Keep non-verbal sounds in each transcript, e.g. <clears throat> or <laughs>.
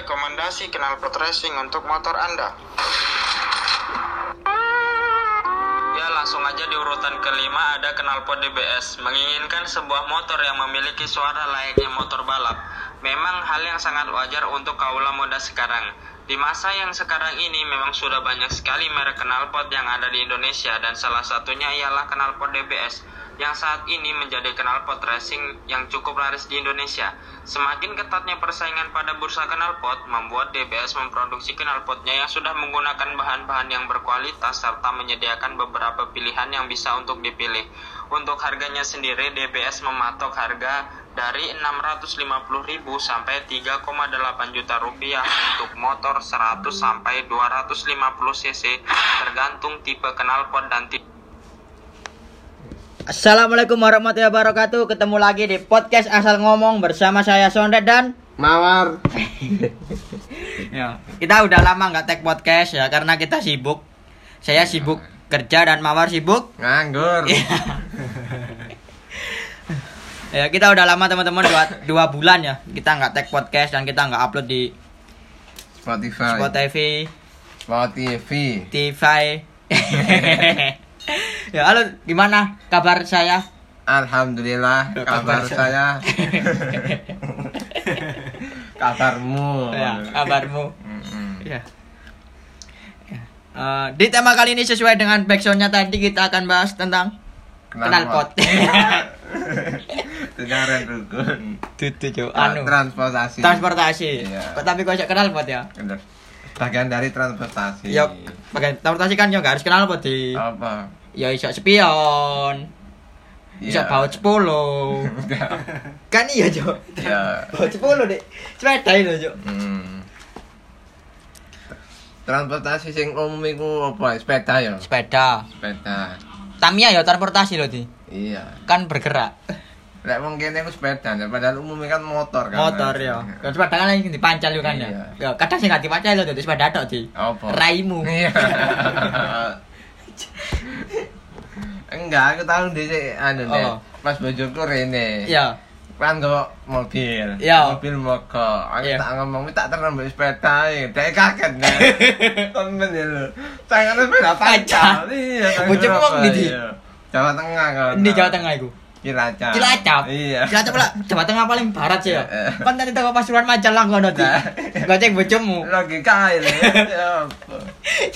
rekomendasi knalpot racing untuk motor Anda. Ya langsung aja di urutan kelima ada knalpot DBS Menginginkan sebuah motor yang memiliki suara layaknya motor balap. Memang hal yang sangat wajar untuk kaula muda sekarang. Di masa yang sekarang ini memang sudah banyak sekali merek knalpot yang ada di Indonesia Dan salah satunya ialah knalpot DBS yang saat ini menjadi knalpot racing yang cukup laris di Indonesia. Semakin ketatnya persaingan pada bursa knalpot membuat DBS memproduksi knalpotnya yang sudah menggunakan bahan-bahan yang berkualitas serta menyediakan beberapa pilihan yang bisa untuk dipilih. Untuk harganya sendiri DBS mematok harga dari 650.000 sampai 3,8 juta rupiah untuk motor 100 sampai 250 cc tergantung tipe knalpot dan tipe Assalamualaikum warahmatullahi wabarakatuh. Ketemu lagi di podcast asal ngomong bersama saya Sondet dan Mawar. <laughs> ya, kita udah lama nggak tag podcast ya karena kita sibuk. Saya sibuk kerja dan Mawar sibuk. Nganggur. <laughs> ya kita udah lama teman-teman dua, dua bulan ya kita nggak tag podcast dan kita nggak upload di Spotify. Spotify, Spotify. TV. <laughs> <laughs> ya halo gimana kabar saya? Alhamdulillah kabar saya. <laughs> Kabarmu. Ya, kabarmu. Mm-mm. Ya. Ya. Eh, di tema kali ini sesuai dengan backsoundnya tadi kita akan bahas tentang knalpot. Kendaraan rukun. Tutu jo, anu. Transportasi. Transportasi. Iya. Kok Tapi kok knalpot ya? Bener. Bagian dari transportasi. Ya, bagian transportasi kan yo nggak harus knalpot di. Apa? Ya iso spion. Iso Iya. baut sepuluh. <laughs> kan iya jo. Ya. Baut sepuluh deh. Sepeda itu jo. Hmm. Transportasi sing umum iku apa? Sepeda ya. Sepeda. Sepeda. Tamiya ya transportasi loh di. Iya. Kan bergerak. Lek wong kene ku sepeda, ya, padahal umumnya kan motor kan. Motor ya. Kan sepeda kan lagi dipancal yo kan ya. Iya. Ya kadang sing gak dipancal lho dadi sepeda tok di. Apa? Raimu. Iya. <laughs> <laughs> Enggak, aku tahu di anu. Oh. Pas bojoku rene. Iya. Kan kok mobil. Iya. Mobil mogok. Aku Iya. tak ngomong tak terang mbek sepeda. Dek kaget nih. <laughs> Temen ya lho. Tangan sepeda pancal. Iya. Bojomu wong apa, ndi, Di? iya. Jawa Tengah kan. Di Jawa Tengah iku. Cilacap. Cilacap. Iya. Cilacap lah Jawa Tengah paling barat sih ya. Kan tadi toko Pasuruan Majalah ngono di. Gocek bojomu. logika ini ya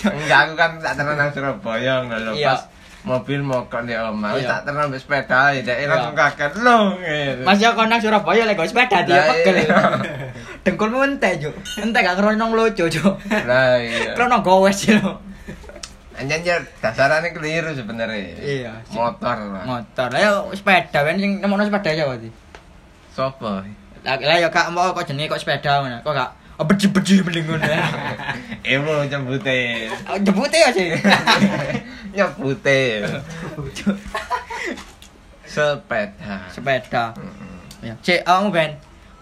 <laughs> enggak aku kan tak terang Surabaya ngono lho Iya. pas mobil mogok omah wis Iya. tak terang mbek sepeda ya dek Iya. langsung kaget lho ngene. Mas yo kono Surabaya go sepeda dia Lah, pegel. iya. <laughs> Dengkulmu entek, Juk. Entek gak krono lucu, Juk. Lah iya. Krono gowes yo. Anjen ya dasarane keliru sebenarnya. Iya. Motor lah. Motor. Lah yo sepeda kan sing nemono sepeda ya wae. Sopo? Lah lah yo kak mau kok jenenge kok sepeda ngono. Kok gak oh, beji-beji mending ngono. <laughs> Emo nyebute. Oh, Jebute ya sih. <laughs> Nyebute. Sepeda. sepeda. Mm-mm. Ya. Cek, kamu Ben.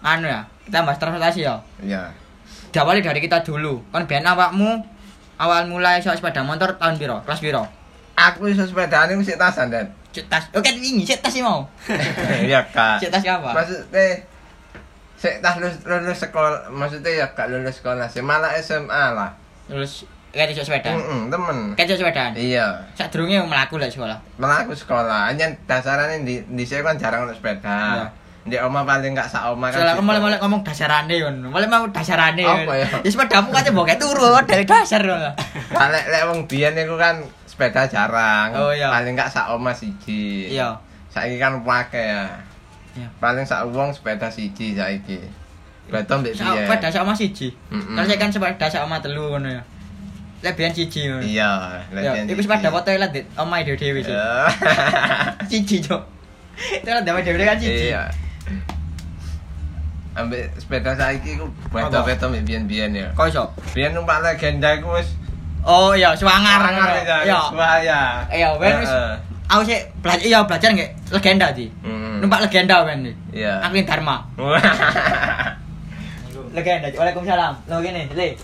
Anu ya, kita bahas transportasi ya. Iya. Diawali dari kita dulu. Kan Ben awakmu awal mulai soal sepeda motor tahun piro? Kelas piro? Aku iso sepedane wis tasan, Dan. Cek tas. Oke, ini cek tas sih mau. Iya, <laughs> Kak. Cek tas apa? Maksudnya Sik tas lulus, lulus sekolah, maksudnya ya gak lulus sekolah sih, malah SMA lah. Terus kayak iso sepeda. Heeh, temen. Kayak iso sepedaan. Iya, Sak durunge mlaku lek sekolah. malah aku sekolah. Hanya dasarnya di di saya kan jarang untuk sepeda. Iya. Di oma paling gak sak oma kan. Soalnya aku mulai-mulai ngomong dasarane kon. Mulai mau dasarane. Apa ya? Ya sepedamu kan mbok turu dari dasar. lho. Nah, lek lek wong biyen iku kan sepeda jarang. Oh, iya. Paling gak sak oma siji. Iya. Saiki kan pakai ya. Iya. Paling sak wong sepeda siji saiki. Beto mbek biyen. sepeda sak oma siji. Mm-mm. Kan saya kan sepeda sak oma telu ngono ya. Lek biyen siji ngono. Iya, lek Ya, biyen iku sepeda foto lah dit omae dhewe sih. Iya. Siji, Cok. Itu lah dhewe dhewe kan siji. Iya. Ambek sepeda saiki ku beto-beto mbek biyen-biyen ya. Kok iso? Biyen numpak legenda iku wis Oh iya, swangar. ya. Iya. Iya, wis aku sih belajar iya belajar nggak legenda sih. Numpak legenda ben. Iya. Aku yang Dharma. <laughs> Legenda. Waalaikumsalam. Lo gini, Le.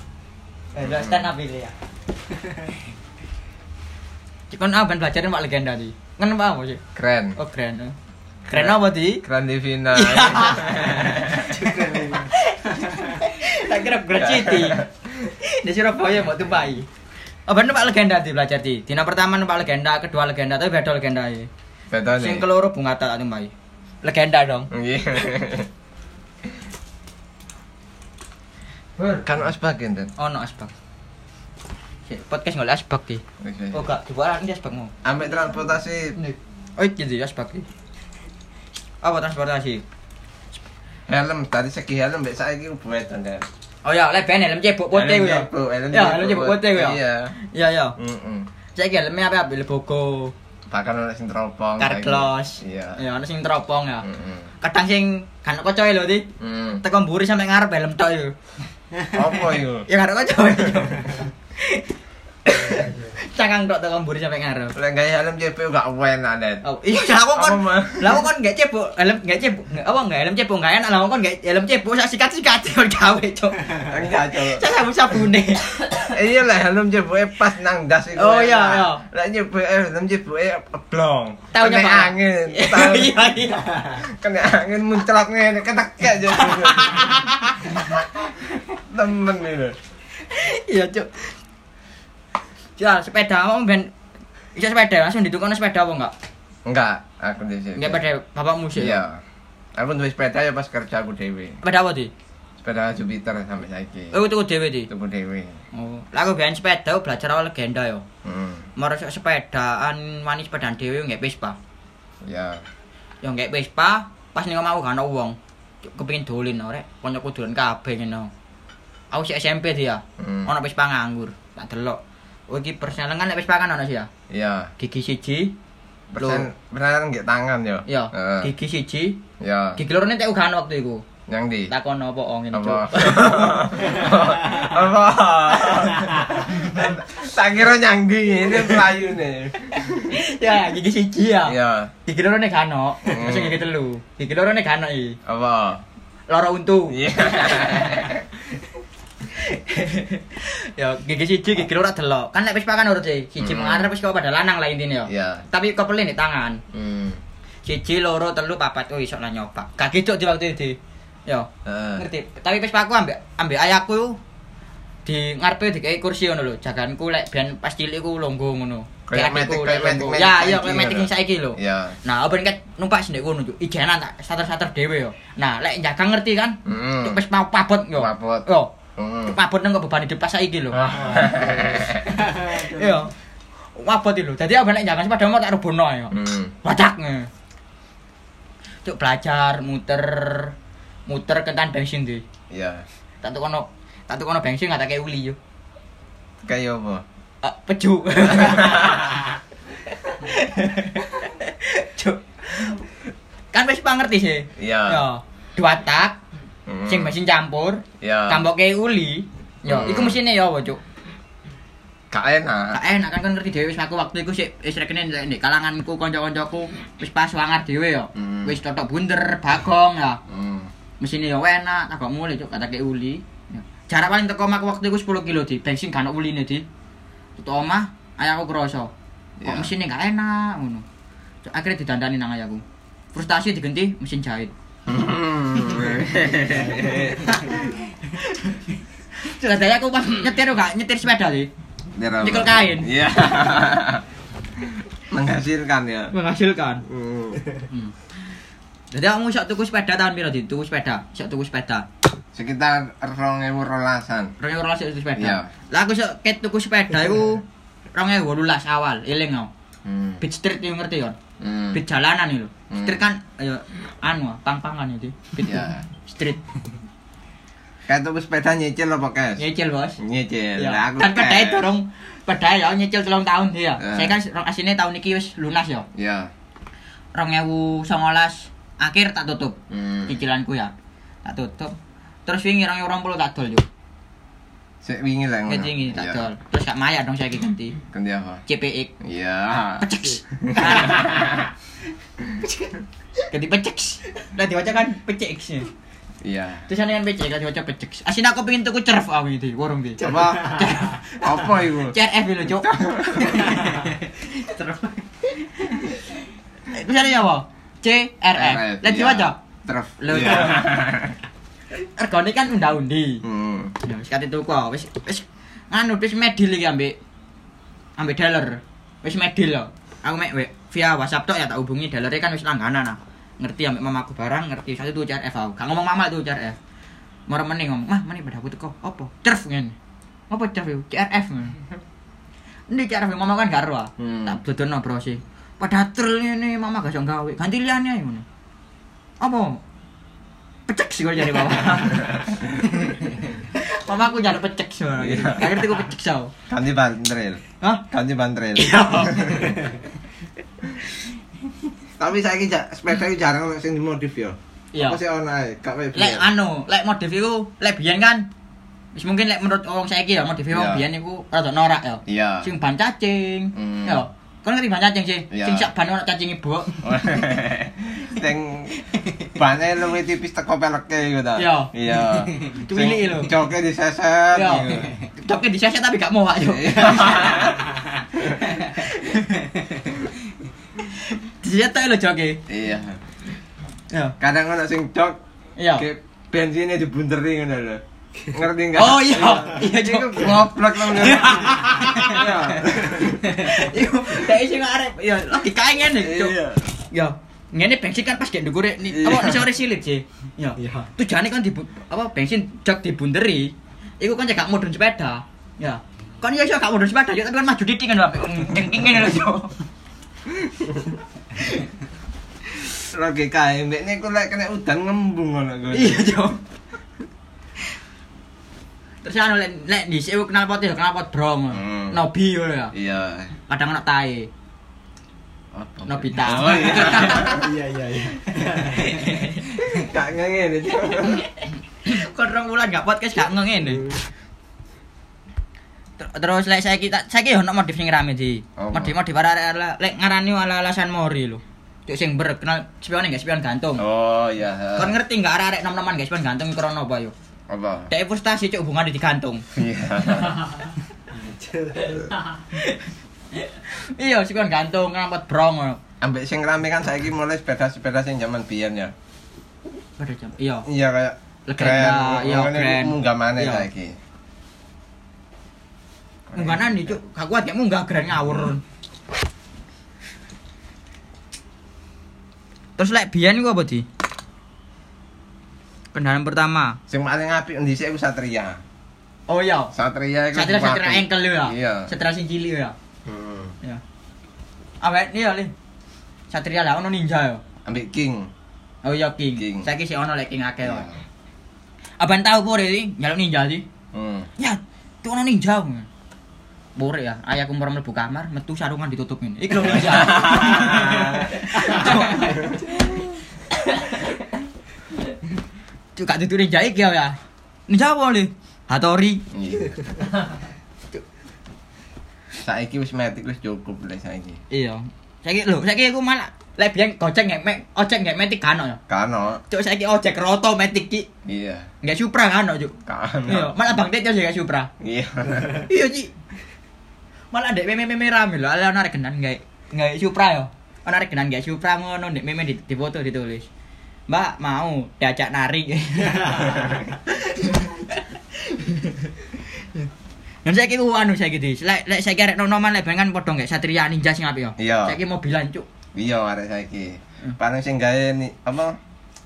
Eh, stand up ini ya. <laughs> Cikon apa belajar numpak legenda di? Kan numpak apa sih? Keren. Oh, keren. Keren apa di? Keren Divina. <laughs> tak kira Grand City. Di Surabaya mau tumpahi. Oh bener Pak legenda di belajar di. Dina pertama numpak legenda, kedua legenda, tapi beda legenda ya. Sing nih. keloro bunga tak tumpahi. Legenda dong. Iya. Kan asbak enten. Oh no asbak. Podcast ngoleh asbak di. Oh gak, dibuat ini asbakmu. Ambek transportasi Oh gitu ya asbak di. Apa transportasi? helm tadi segi helm mbek saiki buetan kan. Oh ya, lek ben helm cebok pote Helm ku ya. helm Ya, cebok. helm cebok pote ya. Iya. Iya ya. Heeh. Saiki helmnya apa apa bogo, Bahkan ono sing teropong. karglos. Iya. Ya ana sing teropong ya. Heeh. Kadang sing kan kocoe lho, Di. Hmm. Teko mburi sampe ngarep helm tok yo. Apa iku? <laughs> Ya karo kocoe. <laughs> Cangang tok teko mburi sampe ngarep. Lek gawe helm JP gak enak net. Oh, iya lah aku kon. Lah aku kon gak cebok, helm gak cebok. Apa gak helm cebok gak enak lah aku kon gak helm cebok sak sikat-sikat <laughs> kon gawe, Cuk. Enggak, Cuk. Saya sabu sabune. <laughs> Iya lah helm JP pas nang das iku. Oh, iya, iya. Lek JP helm JP blong. Kena Pak. angin. Tahu. <laughs> Iya iya. Kena angin muncrat ngene ketekek jadi. Temen itu. Iya, Cuk. Ya, sepeda kamu ben Bisa sepeda langsung ditukar sepeda apa enggak? Enggak, aku sini. Enggak pada bapakmu sih. Iya. Aku duwe sepeda ya pas kerja aku dewe. Sepeda apa, Di? Sepeda Jupiter sampai saiki. Oh, tuku dhewe, Di. Tuku dewe. Oh, lah aku biyen sepeda belajar awal legenda yo. Heeh. Maro sepedaan wani sepedaan dhewe nggak Vespa. Ya. Yo nggak Vespa, pas ning omahku ana wong. Cuk, Kepengin dolin ora, koncoku dolen kabeh ngene. Aku sik SMP dia. Hmm. Ono Vespa nganggur. Tak delok. Oh iki perselengan nek Vespa kan ono sih ya. Iya. Gigi siji. Persen persen nggih tangan yo. Yo, Heeh. gigi siji. Ya. Gigi loro nek ugan waktu iku. Yang di. Takon apa oh ngene Apa? <laughs> Apa? Tak kira nyang di ini pelayu nih. ya, gigi siji ya. Iya. Gigi loro nek gak ono. Hmm. Masuk gigi telu. Gigi loro nek gak ono iki. Apa? Loro untu. Iya. <laughs> ya gigi siji gigi loro delok. Kan nek Vespa kan urut sih. Siji Hmm. mengarep wis kok pada lanang lah intine ya. Iya. Tapi kepelin di tangan. Hmm. Siji loro telu papat oh iso lah nyoba. Gak kicuk di waktu itu. Ya. Heeh. Ngerti. Tapi Vespa aku ambek ambek ayahku yo di ngarepe dikai kursi ngono lho. Jaganku lek ben pas cilik ku longgo ngono. Kayak metik- kayak metik- Ya, iya kayak metik saiki lho. Iya. Nah, apa nek numpak sendek ngono juk. Ijenan tak starter-starter dhewe yo. Nah, lek jagang ngerti kan? Cuk wis mau pabot yo. Pabot. Yo. Hmm. Cuk pabot nang beban hidup pas saiki lho. Ah. <laughs> Iya. Pabot iki lho. Dadi aku nek jagang sepeda motor tak rubono yo. Hmm. Wadak. Cuk belajar muter muter kentan bensin di. Iya. Tak tukono tak tukono bensin nggak tak kayak uli yo. Kayak apa? Ah, peju. <laughs> Cuk. Kan wis ngerti sih. Iya. Ya, dua tak Hmm. sing mesin campur, Iya. tambah kayak uli. Yo, Hmm. iku mesinnya ya apa, Cuk? Gak enak. Gak enak kan kan ngerti dhewe wis aku waktu iku sik wis rekene nek kalanganku kanca-kancaku wis pas wangar dhewe yo. Hmm. Wis totok bunder, bagong ya. Hmm. Mesinnya yo enak, tak mulai Cuk, kata kayak uli. Ya. Jarak paling teko omahku waktu iku 10 kilo di, bensin gak ono uline di. Tutuk omah, ayahku kroso. Kok Ya. mesinnya gak enak ngono. Akhirnya didandani nang ayahku. Frustasi diganti mesin jahit. <laughs> Sudah saya aku pas nyetir gak nyetir sepeda sih. Nyekel kain. Iya. <laughs> Menghasilkan ya. Menghasilkan. Hmm. Hmm. Jadi kamu sok tuku sepeda tahun piro di tuku sepeda, sok tuku sepeda. Sekitar 2000 rolasan. Rong ewu rolas tuku sepeda. Iya. Lah aku sok ket tuku sepeda iku 2018 awal, eling aku. Hmm. Beat street yang ngerti kan? Hmm. Beat jalanan itu. Hmm. Street kan ayo anu pang-pangan itu. Iya. street. <laughs> Kayak tuku sepeda nyicil apa, Kes? Nyicil, Bos. Nyicil. Ya. Aku Kan cash. dorong pedai ya nyicil telung tahun dia. Eh. Saya kan rong asine tahun iki wis lunas ya. Iya. 2019 akhir tak tutup. Hmm. Cicilanku ya. Tak tutup. Terus wingi 2020 tak dol yo. Sik wingi lah ngono. Wingi tak Iya. dol. Terus gak maya dong saya ganti. Ganti apa? CPX. Iya. Peceks. <laughs> Ganti peceks. Lah diwaca kan peceks. ya. Iya. Terus kan peceks kan diwaca peceks. Asin aku pengen tuku cerf aku itu, warung di. Apa? Apa iku? CRF lho, Cuk. <laughs> Cerf. Itu ya apa? CRF. Lah iya. diwaca. Terus. Lho, Iya. <laughs> Regane kan unda-undi. Hmm. Ya wis kate tuku wis wis anu wis medil iki ambek ambek dealer. Wis medil lho. Aku mek via WhatsApp tok ya tak hubungi dealernya kan wis langganan nah. Ngerti ambek mamaku barang, ngerti satu tuh CRF aku. Gak ngomong mama tuh CRF. Moro meneh ngomong, "Mah, meneh pada aku teko. Apa? Cerf ngene." Apa cerf itu? CRF. <laughs> Ini CRF mama kan gak ero. ah. Hmm. Tak dodono bro sih. Pada tril ini mama gak iso gawe. Ganti liyane ngono. Apa? Pecek sih gue jadi mama. <laughs> mama aku nyari pecek sih. Iya. Gak ngerti gue pecek sih. Ganti ban trail. Hah? Ganti ban trail. Iya. Tapi saiki ja- sepeda iki jarang sing dimodif ya. Iya. Apa sih ono ae? Gak koyo Lek anu, lek modif iku lek biyen kan wis mungkin lek menurut orang saiki ya modif wong Iya. biyen iku rada norak ya. Iya. Sing ban cacing. Hmm. Ya. Kan ngerti ban cacing sih. Iya. Sing sak ban ono cacing ibu. <laughs> Sing <laughs> bane luwih tipis teko peleke iku ta. Iya. Iya. <laughs> Cuwili lho. Joke diseset Ya. gitu. Coke diseset tapi gak mau yo. Iya. <laughs> Diseset tok lho joke. Iya. Ya. Kadang ono sing jok Iya. bensinnya dibunderi ngono lho. Ngerti enggak? Oh, iya. Iya, Iku Jok. goblok lho. Iya. Iku dek <laughs> sing arep ya lagi kae ngene, Cuk. Iya. Ya. Ngene bensin kan pas gek ndukure ni Iya. apa sore silit sih. Ya. Iya. Tujuane kan dibu apa bensin jok dibunderi. Iku kan cekak mudun sepeda. Ya. Kan ya iso gak mudun sepeda, ya tapi kan maju titik kan lho. Cengking ngene lho, Cuk. Lagi kae mbek niku lek kena udan ngembung ngono kuwi. Iya, Cuk. Terus anu lek lek dhisik kenal pot ya kenal pot brong. Hmm. Nobi yo ya. Iya. Kadang ono tae. Apa? Nobita. Oh iya. <laughs> Iya iya iya. Gak ngene. Kon rong wulan gak podcast gak ngene. Ter- Terus lek saiki tak saiki yo ono modif sing rame di. Apa? Modif-modif arek lek ngarani ala alasan mori lho. Cuk sing ber kenal spion enggak spion gantung. Oh iya. Kon ngerti enggak arek-arek nom-noman guys spion gantung krono apa yo? Apa? Dek frustasi cuk hubungan digantung. Iya. <laughs> <laughs> <laughs> Iya, spion gantung ngapot brong ngono. Ambek sing rame kan saiki mulai sepeda-sepeda sing zaman biyen ya. Pada jam. Iya. Iya kayak Legenda, iya, keren. Munggah maneh Iya. saiki. Mungganan nih cuk, gak kuat ya munggah keren ngawur. Terus lek biyen iku apa di? Kendaraan pertama. Sing paling apik ndhisik iku Satria. Oh iya. Satria iku Satria satria engkel ya. Iya. Satria sing cilik ya. Ya. Awet ini ya, Li. Satria lah ono ninja ya. Ambek King. Oh iya King. King. Saiki sih ono lek King akeh. Iya. wae. Abang tahu pore iki nyaluk ninja di. Hmm. Ya, tuh ono ninja. Bore ya, ayahku mau mlebu kamar, metu sarungan ditutup ini. Iki lho ninja. Cuk, gak ditutup ninja iki ya. Ninja apa li? Hatori. Saiki wis metik wis cukup lek saiki. Iya. Saiki lho, saiki aku malah lek biyen gojek nggak me, ojek nggak metik kan ya. Kano. Cuk saiki ojek roto metik ki. Iya. Nggak Supra kan cuk. Kano. Iya, malah Bang Tet juga Supra. Iya. <laughs> Iya, Ci. Malah ndek meme-meme rame lho, ala ana regenan gawe gawe Supra yo. Ana regenan gawe Supra ngono ndek meme di, di foto ditulis. Mbak mau diajak nari. <laughs> <laughs> Dan saya kira anu saya gitu, lek lek saya kira noman lek kan podong kayak Satria Ninja sing apik yo. Iya. Saya kira mobilan cuk. Iya arek saiki. Hmm. Paling sing gawe ni apa?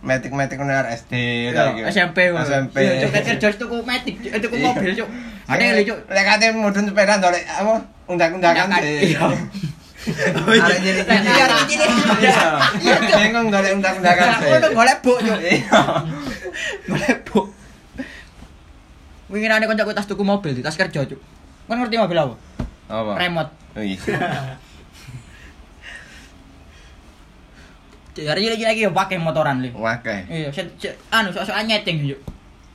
Metik-metik arek SD ta iki. Iya, SMP. SMP. Iya, cuk kerja tuku metik, tuku mobil cuk. Ada yang cuk. Lek kate mudun sepeda ndolek apa? Undak-undakan iya. <laughs> Arek cilik-cilik. Iya, cilik. Iya. Iya. Bingung ndolek undak-undakan. Ngono golek buk cuk. Iya. Golek buk. Wingine kancaku tas tuku mobil, tas kerja cuk. Kan ngerti mobil apa? Apa? Remote. Oh, iya. <laughs> Hari lagi lagi pakai motoran li. Wakeh. Iya, anu sok-sokan nyeting cuk.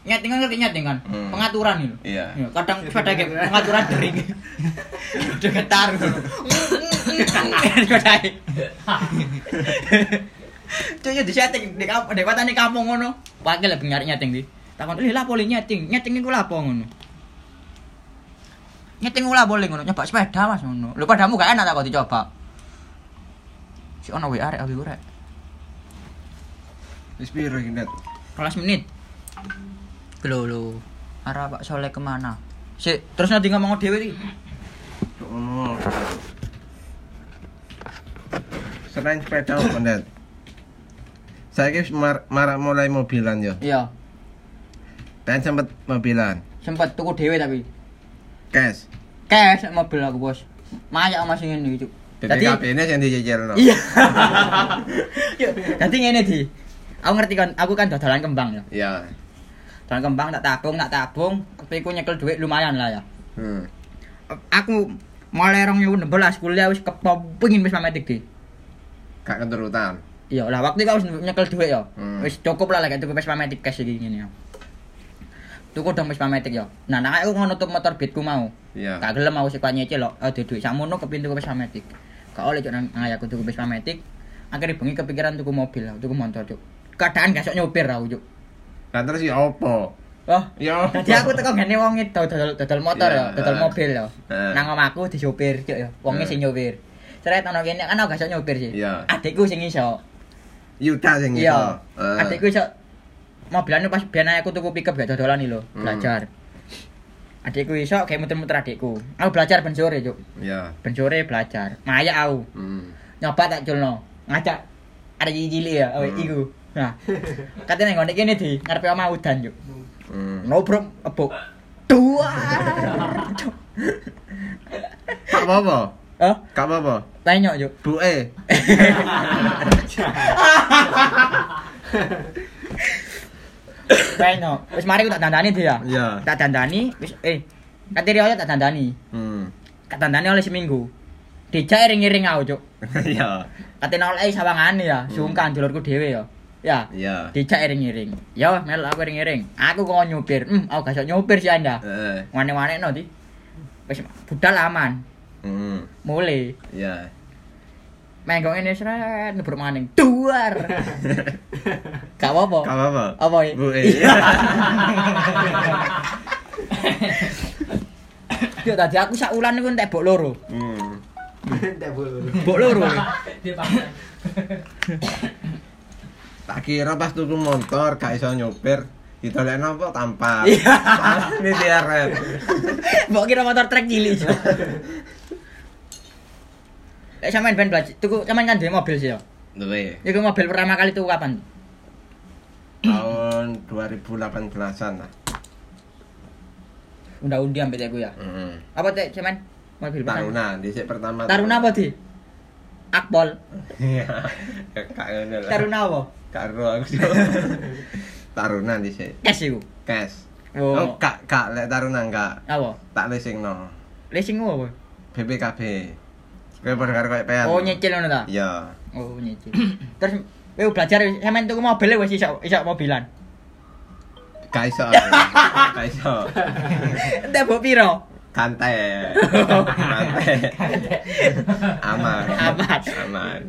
Nyeting kan ngerti nyeting kan? Hmm. Pengaturan itu. Iya. kadang sepeda kayak pengaturan dering. <laughs> Udah getar. <laughs> Cuk yo disetting di kampung, di kotane kampung ngono. Pakai lebih nyari nyeting di. Takon, "Lha lapo li nyeting? Nyeting iku lapo ngono?" Nyeting ula boleh ngono, nyoba sepeda Mas ngono. Lho padamu gak enak tak kok dicoba. Si ono WA rek abi rek. Wis piro iki, Net? 12 menit. Lho lho. arah Pak Soleh ke mana Sik, terus nanti ngomong dhewe iki. Selain sepeda Ndet? Saya mar marak mulai mobilan yo. Iya, Dan sempet mobilan. sempet tuku dhewe tapi. Cash. Cash mobil aku, Bos. Mayak masih ngene iki, Cuk. BPKB ini yang dicicil Iya. <laughs> Dadi ngene di. Aku ngerti kan, aku kan dodolan kembang ya. Iya. Dodolan kembang tak tabung, tak tabung, tapi aku nyekel duit lumayan lah ya. Hmm. Aku mulai 2016 kuliah wis kepengin wis mametik di. Gak keturutan. Iya lah waktu itu aku wis nyekel duit ya. Hmm. Wis cukup lah lek tuku wis mametik cash iki ngene ya. Tuku dong wis mametik ya. Nah, nah aku nutup motor beatku mau. Iya. Gak gelem aku sik nyicil lho, ada duit sakmono kepintu wis mametik. Gak oleh cuk nang ayahku tuku wis mametik. Akhirnya bengi kepikiran tuku mobil, tuku motor cuk. Keadaan gak sok nyopir aku cuk. Lah terus ya opo? Wah, Ya. Jadi aku teko ngene wong itu dodol dodol motor ya, Iya, dodol eh. mobil ya. Eh. Nang omahku disopir cuk ya. Wonge Eh. sing nyopir. Seret ana kene kan aku gak iso nyopir sih. Iya. Adikku sing iso. Yuda sing iso. Iya. Eh. Adikku iso mobilan pas biyen aku tuku pickup gak dodolan iki lho, Hmm. belajar. Adikku iso kayak muter-muter adikku. Aku belajar ben sore, Cuk. Iya. Ben sore belajar. Mayak aku. Hmm. Nyoba tak culno. Ngajak ada cilik ya, awake Hmm. iku. Nah. Katanya ngene kene di ngarepe omah udan, Cuk. Hmm. Ngobrol ebuk. Dua. Kak apa? Oh, Kak apa? tanya yuk. Bu <laughs> Tanya. Wis mari aku tak dandani dia. Iya. Tak dandani, wis eh kateri aja tak dandani. Hmm. Tak dandani oleh seminggu. Dijak iring-iring aku, Cuk. <laughs> Iya. Katene oleh sawangane ya, sungkan dulurku dhewe ya. Ya. Iya. Dijak iring-iring. Ya, mel aku iring-iring. Aku kok nyupir. Hmm, aku gak nyupir sih Anda. Eh. Wane-wane no di. Wis budal aman. Hmm. Mulai. Iya. Menggong ini seret ngebruk maning. Duar. <laughs> Gak apa-apa. Kak apa? Apa ya? Bu. Yo tadi aku sak wulan niku entek bok loro. Hmm. Bok loro. <laughs> Tak kira pas tuku motor gak iso nyopir. Ditolekno apa tampar. Iya. Ini siaran. Mbok kira motor trek cilik. <laughs> Lek sampean ben belajar, tuku sampean kan duwe mobil sih ya. Duwe. Iku mobil pertama kali tuku kapan? Tahun 2018-an lah. Unda-undi ambek aku ya. Heeh. Apa teh sampean mobil pertama? Taruna, dhisik pertama. Taruna apa di? Akpol. Iya. <laughs> Kak ngono lah. Taruna apa? Karo aku. <laughs> Taruna dhisik. Kes iku. Cash. Oh. Oh, kak kak lek taruna enggak. Apa? Tak leasingno. Leasing apa? BPKB. Padha karo koyo pean. Oh nyicil ngono ta? Iya. Oh nyicil. <clears throat> Terus kowe belajar sampean tuku mobil wis iso iso mobilan. Gak iso. <laughs> Gak iso. Entek mbok piro? Kante. Kante. <laughs> Aman. Aman. Aman.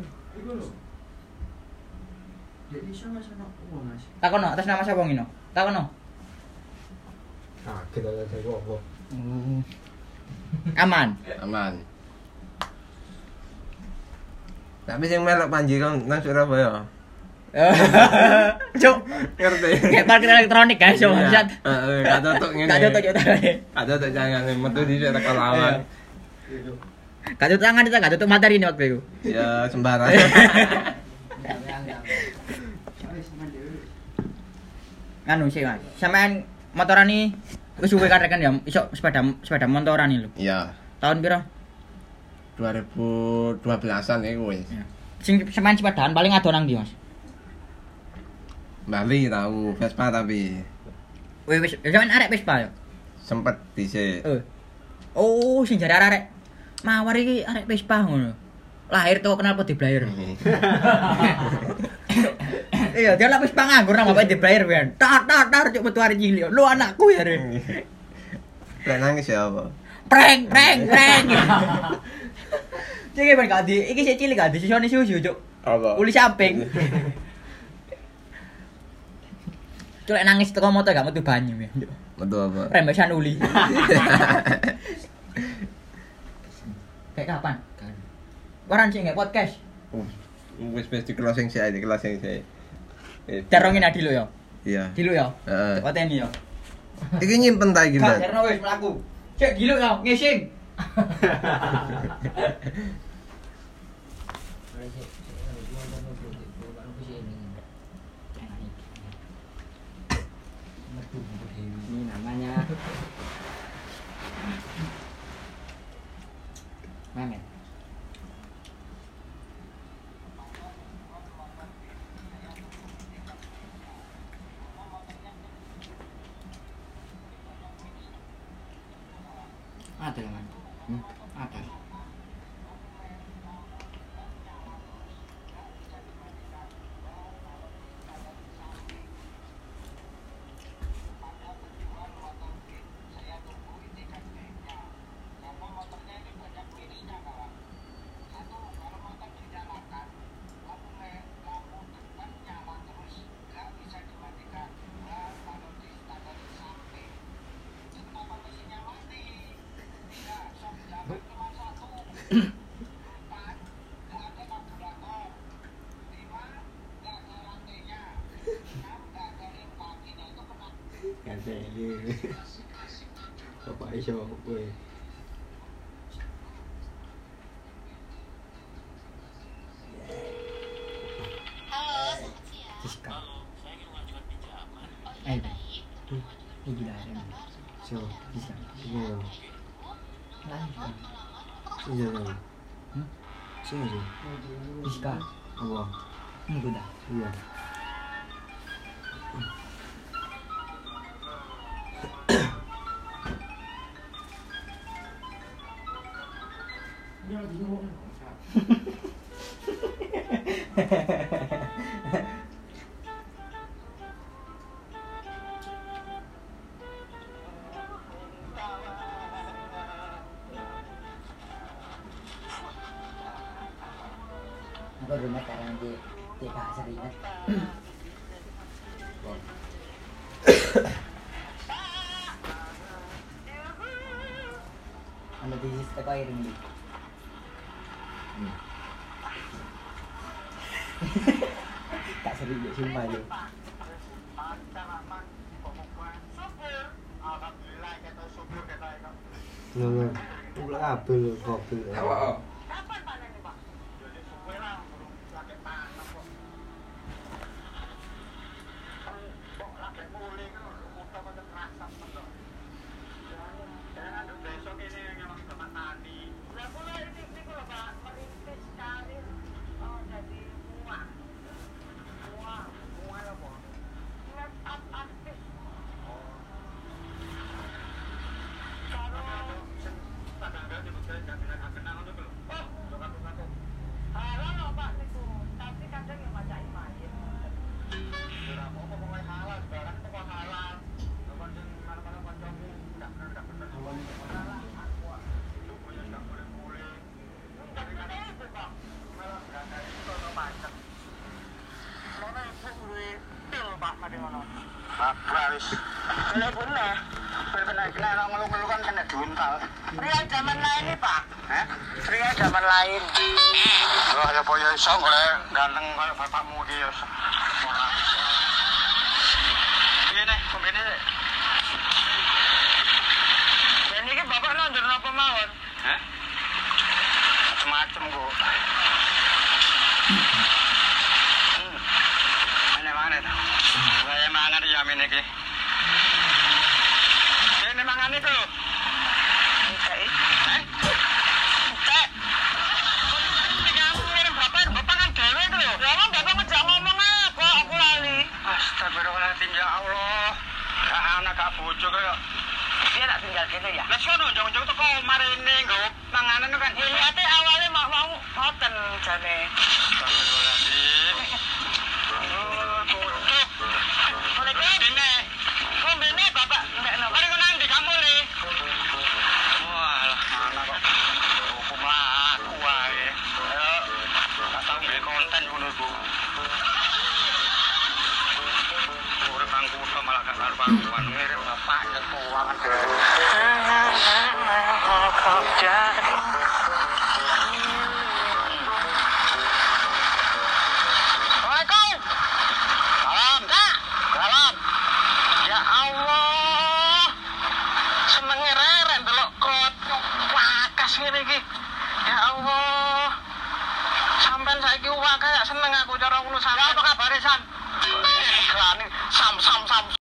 Takono atas nama sapa ngino? Takono. Kaget aja saya kok apa. Aman. Aman. Tapi sing melok Panji kon nang Surabaya. <laughs> Cuk, Ngerti? kayak parkir elektronik yo Iya. bangsat. Heeh, gak cocok ngene. Gak yo tangannya. Gak cocok jangan metu di sana lawan. Gak cocok tangan kita, gak cocok materi ini waktu itu. Ya sembarang. <laughs> Anu sih mas, sampean motoran nih, wis suwe kan rekan ya, iso sepeda sepeda motoran nih lho. Iya. Tahun piro? 2012-an iku wis. Sing sampean sepedaan paling ado nang ndi mas? Bali tahu Vespa tapi Wis wis, sampean arek Vespa ya? sempet dhisik. Eh. Oh, sing jare arek mawar iki arek Vespa ngono. Lahir tuh kenal pot di Blair. Iya, <laughs> dia lapis panganggur nang bapak di Blair ben. Tar tar tar cuk metu arek cilik. Lu anakku ya, Re. Lek nangis ya apa? Prank, prank, prank. <laughs> Cek ben gak di, iki sik cilik gak di sisone susu cuk. Apa? Uli samping. Cuk lek nangis teko motor gak metu banyu ya. Betul apa? Rembesan uli. <laughs> Kayak kapan? Waran sih nggak podcast. Uh, Wis wis di closing sih, di closing sih. Eh, Darongin adi lo ya. Iya. Di lo ya. Heeh. Coba teni ya. Iki nyimpen ta iki, Mbak? jarno wis mlaku. Cek giluk ya, ngising. Ini namanya Mehmet. Ada lah, Man. Hmm? Ada. Kata dia Aisyah apa ya Siska. Eh, tuh, ini gila ada. So, Siska. iya Lain. Iya iya Hmm? Sini Siska. Apa? Ini gue Iya Aku rumah sekarang di di Kak Seringat. Ano di sista ko iring di. Kak Seringat sumpah lu. Nggak Pula kabel kabel Pria zaman lain nih pak, zaman lain. Loh, ya boyo iso golek ganteng kayak bapakmu iki ya. Piye? Dan ini bapak nandur apa mawon? Hah? Macem-macem kok. Hmm. Ini mana tuh? Saya mangan ya min iki. Ini mangan itu lho. Enggak eh. Hah? Cek. Ini kamu ngirim bapak, bapak kan dewe itu lho. Ya emang bapak ngejak ngomong apa? Aku lali. Astagfirullahaladzim ya Allah. Gak anak gak bojo kaya. Dia tak tinggal gini ya. Lah sono njong-njong teko omah rene nggawa panganan kan. Ya awalnya mau mau ngoten jane.